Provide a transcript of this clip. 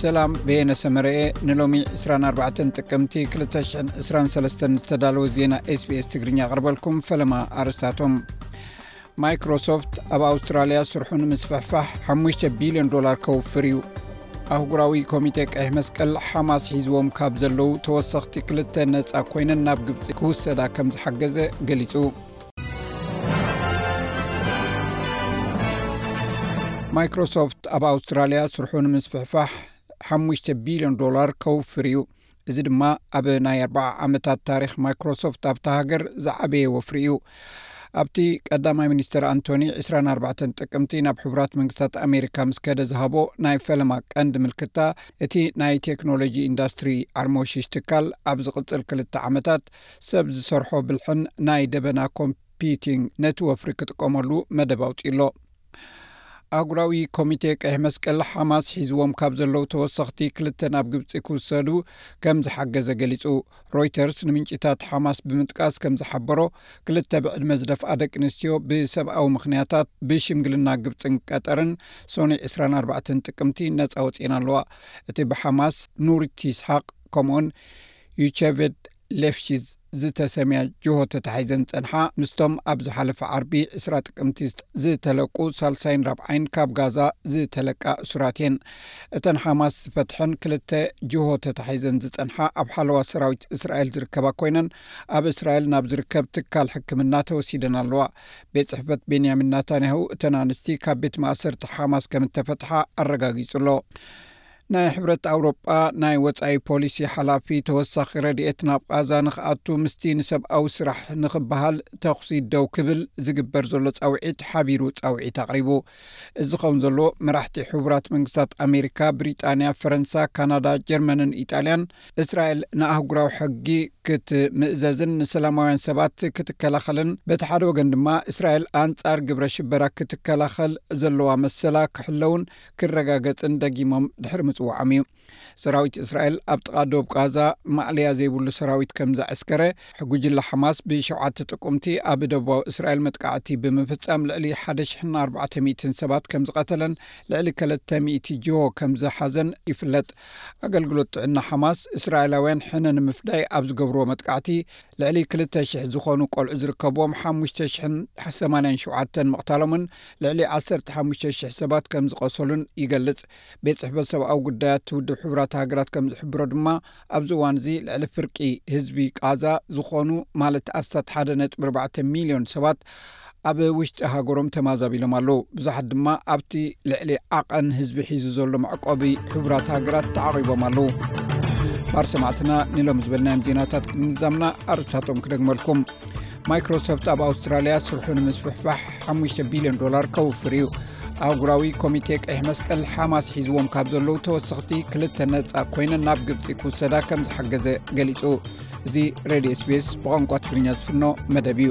ሰላም ቤየነ ሰመረኤ ንሎሚ 24 ጥቅምቲ 223 ዝተዳለወ ዜና ስbs ትግርኛ ኣቅርበልኩም ፈለማ ኣርስታቶም ማይክሮሶፍት ኣብ ኣውስትራልያ ስርሑ ንምስፍሕፋሕ 5 ቢልዮን ዶላር ከውፍር እዩ ኣህጉራዊ ኮሚቴ ቀሕ መስቀል ሓማስ ሒዝዎም ካብ ዘለዉ ተወሰኽቲ ክልተ ነፃ ኮይነን ናብ ግብፂ ክውሰዳ ከም ዝሓገዘ ገሊፁ ማይክሮሶፍት ኣብ ኣውስትራልያ ስርሑ ንምስፍሕፋሕ ሓሙሽተ ቢልዮን ዶላር ከውፍር እዩ እዚ ድማ ኣብ ናይ ኣርዓ ዓመታት ታሪክ ማይክሮሶፍት ኣብቲ ሃገር ዝዓበየ ወፍሪ እዩ ኣብቲ ቀዳማይ ሚኒስትር ኣንቶኒ 24 ጥቅምቲ ናብ ሕቡራት መንግስታት ኣሜሪካ ምስ ከደ ዝሃቦ ናይ ፈለማ ቀንዲ ምልክታ እቲ ናይ ቴክኖሎጂ ኢንዳስትሪ ዓርሞሽሽ ትካል ኣብ ዝቅፅል ክልተ ዓመታት ሰብ ዝሰርሖ ብልሕን ናይ ደበና ኮምፒቲንግ ነቲ ወፍሪ ክጥቀመሉ መደብ ኣውጺኡ ኣሎ። ኣህጉራዊ ኮሚቴ ቀይሕ መስቀል ሓማስ ሒዝዎም ካብ ዘለዉ ተወሰኽቲ ክልተ ናብ ግብፂ ክውሰዱ ከም ዝሓገዘ ገሊፁ። ሮይተርስ ንምንጭታት ሓማስ ብምጥቃስ ከም ዝሓበሮ ክልተ ብዕድመ ዝደፍኣ ደቂ ኣንስትዮ ብሰብኣዊ ምኽንያታት ብሽምግልና ግብፅን ቀጠርን ሶኒ 24 ጥቅምቲ ነፃ ወፂኤን ኣለዋ። እቲ ብሓማስ ኑሪት ይስሓቅ ከምኡውን ዩቸቨድ ሌፍሺዝ ዝተሰምያ ጅሆ ተታሒዘን ዝጸንሓ ምስቶም ኣብ ዝሓለፈ ዓርቢ ዕስራ ጥቅምቲ ዝተለቁ ሳልሳይን ራብዓይን ካብ ጋዛ ዝተለቃ እሱራት እየን። እተን ሓማስ ዝፈትሐን ክልተ ጅሆ ተታሒዘን ዝጸንሓ ኣብ ሓለዋ ሰራዊት እስራኤል ዝርከባ ኮይነን ኣብ እስራኤል ናብ ዝርከብ ትካል ሕክምና ተወሲደን ኣለዋ። ቤት ጽሕፈት ቤንያሚን ናታንያሁ እተን ኣንስቲ ካብ ቤት ማእሰርቲ ሓማስ ከም እተፈትሓ ኣረጋጊጹ ኣሎ። ናይ ሕብረት ኣውሮጳ ናይ ወጻኢ ፖሊሲ ሓላፊ ተወሳኺ ረድኤት ናብ ቓዛ ንክኣቱ ምስቲ ንሰብኣዊ ስራሕ ንክበሃል ተኹሲ ደው ክብል ዝግበር ዘሎ ጻውዒት ሓቢሩ ጻውዒት ኣቕሪቡ እዚ ኸውን ዘሎ መራሕቲ ሕቡራት መንግስታት ኣሜሪካ ብሪጣንያ ፈረንሳ ካናዳ ጀርመንን ኢጣልያን እስራኤል ንኣህጉራዊ ሕጊ ክትምእዘዝን ንሰላማውያን ሰባት ክትከላኸልን በቲ ሓደ ወገን ድማ እስራኤል ኣንጻር ግብረ ሽበራ ክትከላኸል ዘለዋ መሰላ ክሕለውን ክረጋገጽን ደጊሞም ድሕሪ ምጽዋዖም እዩ። ሰራዊት እስራኤል ኣብ ጥቓ ዶብ ቓዛ ማእለያ ዘይብሉ ሰራዊት ከም ዘዐስከረ፣ ሕጉጅለ ሓማስ ብ ሸውዓተ ጥቁምቲ ኣብ ደቡባዊ እስራኤል መጥቃዕቲ ብምፍጻም ልዕሊ ሓደ ሽሕን ኣርባዕተ ሚእትን ሰባት ከም ዝቐተለን ልዕሊ ከለተ ሚእቲ ጅሆ ከም ዝሓዘን ይፍለጥ። ኣገልግሎት ጥዕና ሓማስ፣ እስራኤላውያን ሕነ ንምፍዳይ ኣብ ዝገብርዎ መጥቃዕቲ ልዕሊ ክልተ ሽሕ ዝኾኑ ቆልዑ ዝርከብዎም ሓሙሽተ ሽሕን ሰማንያን ሸውዓተን ምቕታሎምን ልዕሊ ዓሰርተ ሓሙሽተ ሽሕ ሰባት ከም ዝቘሰሉን ይገልጽ። ቤት ጽሕፈት ሰብኣዊ ጉዳያት ውድብ ሕቡራት ሃገራት ከም ዝሕብሮ ድማ፣ ኣብዚ እዋን'ዚ ልዕሊ ፍርቂ ህዝቢ ቓዛ ዝዀኑ፣ ማለት ኣስታት ሓደ ነጥቢ ኣርባዕተ ሚልዮን ሰባት ኣብ ውሽጢ ሃገሮም ተማዛቢሎም ኣለዉ። ብዙሓት ድማ ኣብቲ ልዕሊ ዓቐን ህዝቢ ሒዙ ዘሎ መዕቈቢ ሕቡራት ሃገራት ተዓቚቦም ኣለዉ። ባር ሰማዕትና ንሎሚ ዝበልናዮም ዜናታት ቅድሚ ምዝዛምና ኣርእስታቶም ክደግመልኩም። ማይክሮሶፍት ኣብ ኣውስትራልያ ስርሑ ንምስፍሕፋሕ 5 ቢልዮን ዶላር ከውፍር እዩ ኣጉራዊ ኮሚቴ ቀይሕ መስቀል ሓማስ ሒዝዎም ካብ ዘለዉ ተወሰኽቲ ክልተ ነፃ ኮይነ ናብ ግብፂ ክውሰዳ ከም ዝሓገዘ ገሊፁ እዚ ሬድዮ ስቤስ ብቋንቋ ትግርኛ ዝፍኖ መደብ እዩ